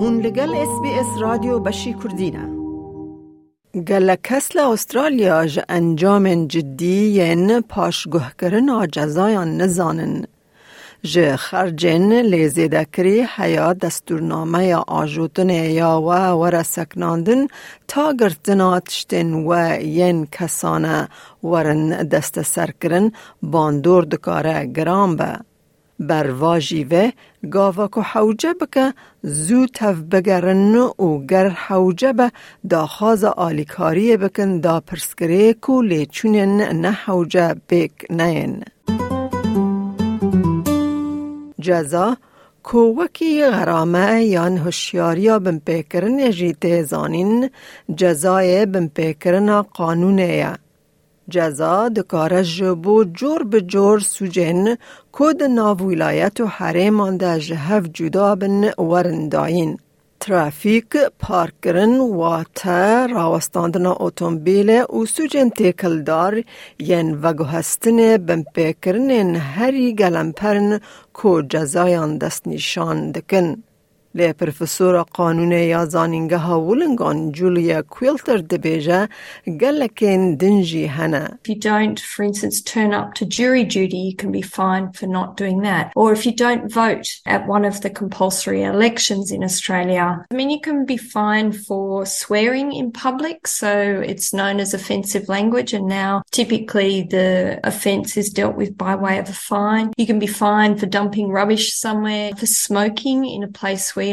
هون لگل اس بی اس رادیو بشی کردینه گل کسل استرالیا ج انجام جدی ین پاشگوه کرن جزایان نزانن ج خرجن لیزیده کری حیا دستورنامه آجوتن یا و ورسکناندن تا گرتنا تشتن و ین کسانه ورن دست سرکرن باندور دکاره گرام به. بر واجیوه گاوا که حوجه بکه زو تف بگرن و گر حوجه به دا خاز آلیکاری بکن دا پرسکره کو لیچونن نه حوجه بک نین. جزا کووکی غرامه یان هوشیاریا بم پیکرن جیته زانین جزای بم پیکرن قانونه جزا دکاره جبو جور به جور سوجن کود ناو ولایت و حریمان ده جهف جدا بن ورنداین. ترافیک پارکرن و تا راوستاندن اتومبیل و سوجن تکلدار ین وگو هستن بمپیکرن هری گلمپرن کو جزایان دست نشان دکن. لی پروفسور قانون یا زانینگه ها ولنگان جولیا کویلتر دبیجه گلکین دنجی هنه. If you don't, for instance, turn up to jury duty, you can be fined for not doing that. Or if you don't vote at one of the compulsory elections in Australia, I mean, you can be fined for swearing in public. So it's known as offensive language. And now typically the offence is dealt with by way of a fine. You can be fined for dumping rubbish somewhere, for smoking in a place where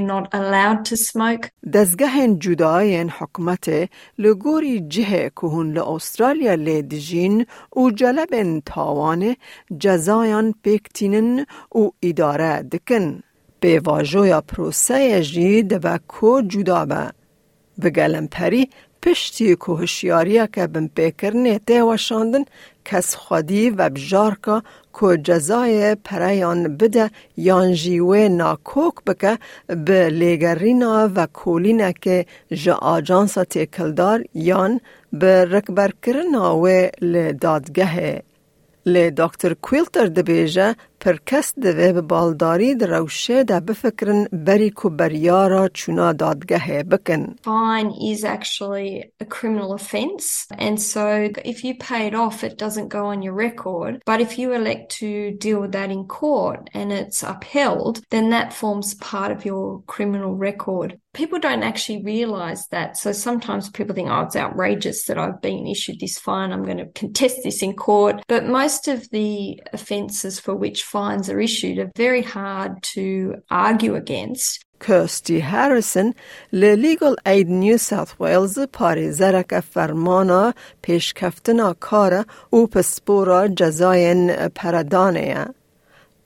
دەستگەهێن جوداەن حکومەتێ لە گۆری جهێ کو هون لە ئوسترالیا لێ دژین و جلب تاوان جزایان پێکتینن و اداره دکن. پێواژۆیا پرۆسەیە جدا دەبە به گلم پری پشتی که هشیاریا که بم پیکرنه کس خودی و بجار که جزای پریان بده یان جیوه ناکوک بکه به لیگرینا و کولینه که جا آجانسا تکلدار یان به رکبر کرنا و لدادگهه. لی دکتر کویلتر دبیجه pir kes divê bi baldarî di rewşê. Fine is actually a criminal offence and so if you pay it off it doesn't go on your record but if you elect to deal with that in court and it's upheld then that forms part of your criminal record people don't actually realize that. So sometimes people think, oh, it's outrageous that I've been issued this fine. I'm going to contest this in court. But most of the offenses for which fines are issued are very hard to argue against. کرستی هریسن للیگل اید نیو ساوت ویلز پاری زرک فرمانا پیشکفتنا کار او پسپورا جزاین پردانه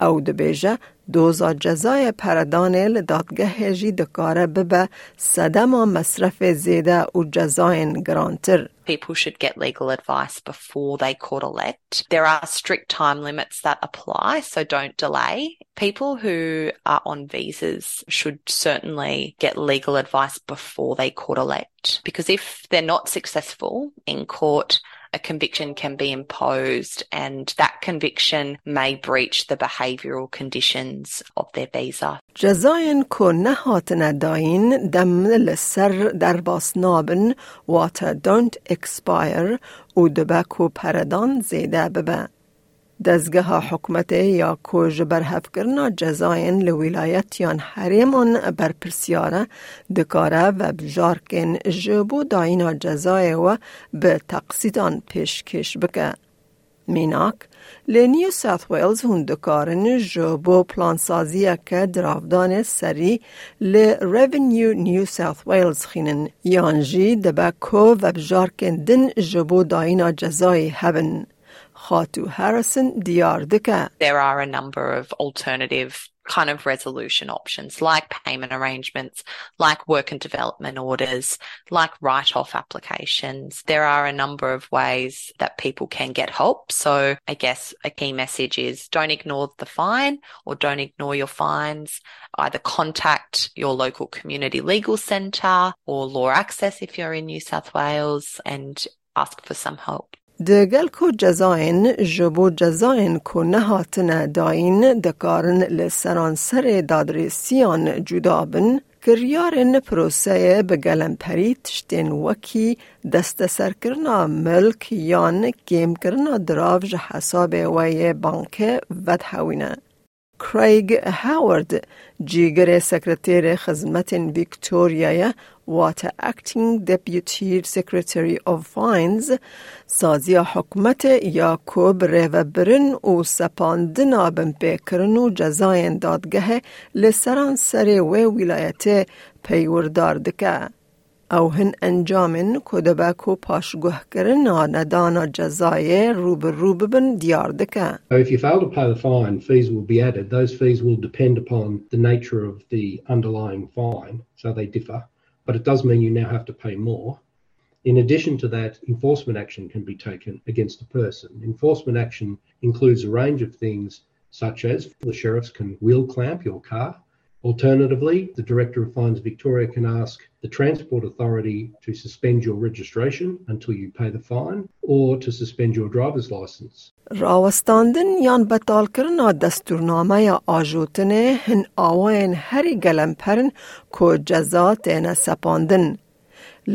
او دبیجه دوزا جزای پردانه لدادگه جی دکاره ببه صدما مصرف زیده و جزاین گرانتر. people should get legal advice before they court elect. There are strict time limits that apply, so don't delay. People who are on visas should certainly get legal advice before they court elect because if they're not successful in court, a conviction can be imposed and that conviction may breach the behavioural conditions of their visa. جزاین که نهاتن داین دم لسر در باسنابن واتا don't expire و دبکو پردان زیده ببن. دزگه حکمت یا کو جبر کرنا جزاین لولایت یان حریمان بر پرسیاره دکاره و بجارکن جبو داینا جزای و به تقصیدان پیشکش بکه. میناک لی نیو ساوت ویلز هون دکارن جبو پلانسازی که درافدان سری لی ریونیو نیو ساوت ویلز خینن یانجی دبکو و بجارکن دن جبو داینا جزای هبن. Harrison. There are a number of alternative kind of resolution options like payment arrangements, like work and development orders, like write-off applications. There are a number of ways that people can get help. So I guess a key message is don't ignore the fine or don't ignore your fines. Either contact your local community legal centre or Law Access if you're in New South Wales and ask for some help. دگل کو جزاین جبو جزاین کو نهاتن داین دکارن لسران سر دادرسیان جدا بن کریارن پروسه به گلمپری تشتین وکی دست سرکرنا ملک یان کم کرنا دراوج حساب وی بانک ود هاوینه. کریگ هاورد جیگر سکرتیر خدمت ویکتوریا وات اکتینگ دپیوتی سکرتری of فاینز سازی حکمت یا کوب ریو برن و سپاندنا بمپیکرن و جزاین دادگه لسران سر و ولایت پیوردار دکه. او هن انجامن کدبه کو پاشگوه کرن ندانا جزای روب روب بن دیار دکه. If you fail to pay the fine, fees will be added. Those fees will depend upon the nature of the underlying fine, so they differ. But it does mean you now have to pay more. In addition to that, enforcement action can be taken against a person. Enforcement action includes a range of things such as the sheriffs can wheel clamp your car, Alternatively, the Director of Fines Victoria can ask the Transport Authority to suspend your registration until you pay the fine or to suspend your driver's license. راوستاندن یان بطال کرنا دستورنامه یا آجوتنه هن آوائن هری گلمپرن کو جزا تینا سپاندن.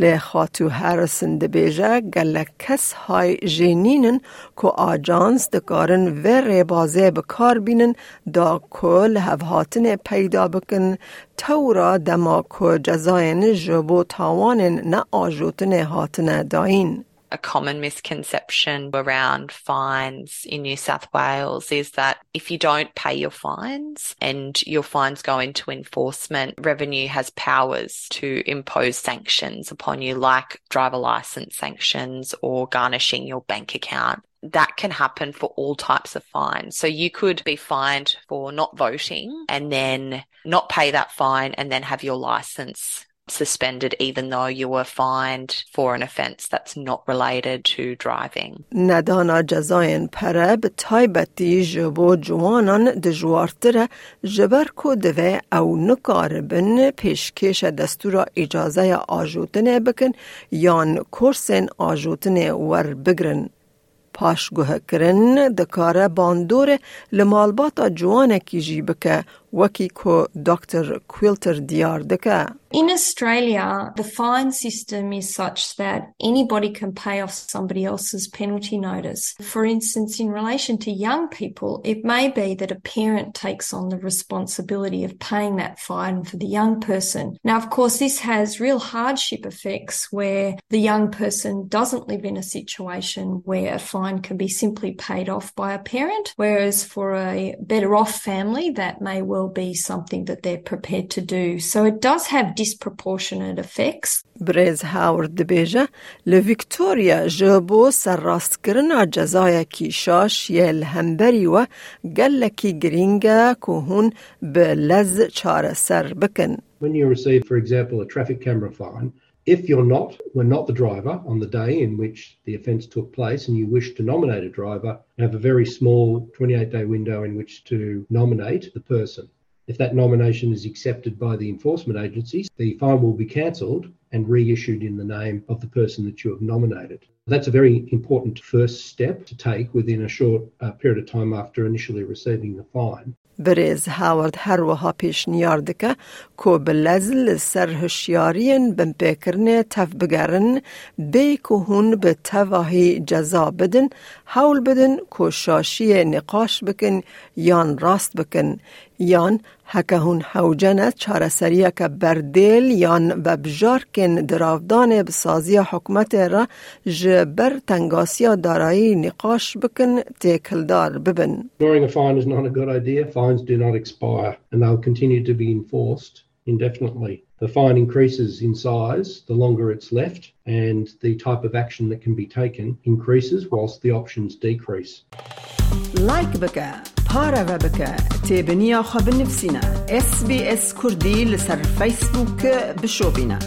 لی خاتو هرسن دبیجه گل کس های جینینن که آجانس دکارن و ریبازه بکار بینن دا که لحوهاتن پیدا بکن تورا دما که جزاین جبو تاوانن نه آجوتن هاتن داین. A common misconception around fines in New South Wales is that if you don't pay your fines and your fines go into enforcement, revenue has powers to impose sanctions upon you, like driver license sanctions or garnishing your bank account that can happen for all types of fines. So you could be fined for not voting and then not pay that fine and then have your license suspended even though you were fined for an offence that's not related to driving. ندانا جزاین پره به تایبتی جبو جوانان دجوارتره جبر کو دوه او نکار بن پیشکش دستور اجازه آجوتنه بکن یان کورسن آجوتنه ور بگرن. پاشگوه کرن دکاره باندور لمالبات جوانه کی جی بکه Wakiko Dr. Quilter Diyardaka. In Australia, the fine system is such that anybody can pay off somebody else's penalty notice. For instance, in relation to young people, it may be that a parent takes on the responsibility of paying that fine for the young person. Now, of course, this has real hardship effects where the young person doesn't live in a situation where a fine can be simply paid off by a parent, whereas for a better off family, that may well be something that they're prepared to do. So it does have disproportionate effects. برز هاورد دبیجه لویکتوریا جبو سرراست کرنا جزای کیشاش یل همبری و گلکی گرینگا کوهون به لز چاره سر بکن. When you receive, for example, a traffic camera fine, if you're not, were not the driver on the day in which the offence took place and you wish to nominate a driver, you have a very small 28 day window in which to nominate the person. If that nomination is accepted by the enforcement agencies, the fine will be cancelled and reissued in the name of the person that you have nominated. That's a very important first step to take within a short uh, period of time after initially receiving the fine. برز هاورد هر وها پیش نیاردکه کو بلزل سر هشیارین بم پیکرنه تف بگرن بی که هون به تواهی جزا بدن حول بدن کو شاشی نقاش بکن یان راست بکن یان هکه هون حوجنه چاره سریه که بردیل یان و بجار کن دراودان بسازی حکمت را جبر تنگاسیا دارایی نقاش بکن تیکلدار ببن. Ignoring a fine is not a good idea. Fines do not expire and they'll continue to be enforced indefinitely. The fine increases in size the longer it's left and the type of action that can be taken increases whilst the options decrease. Like بکه هارا ببك تابنيا خب نفسنا اس بي اس كردي لسر فيسبوك بشو بنا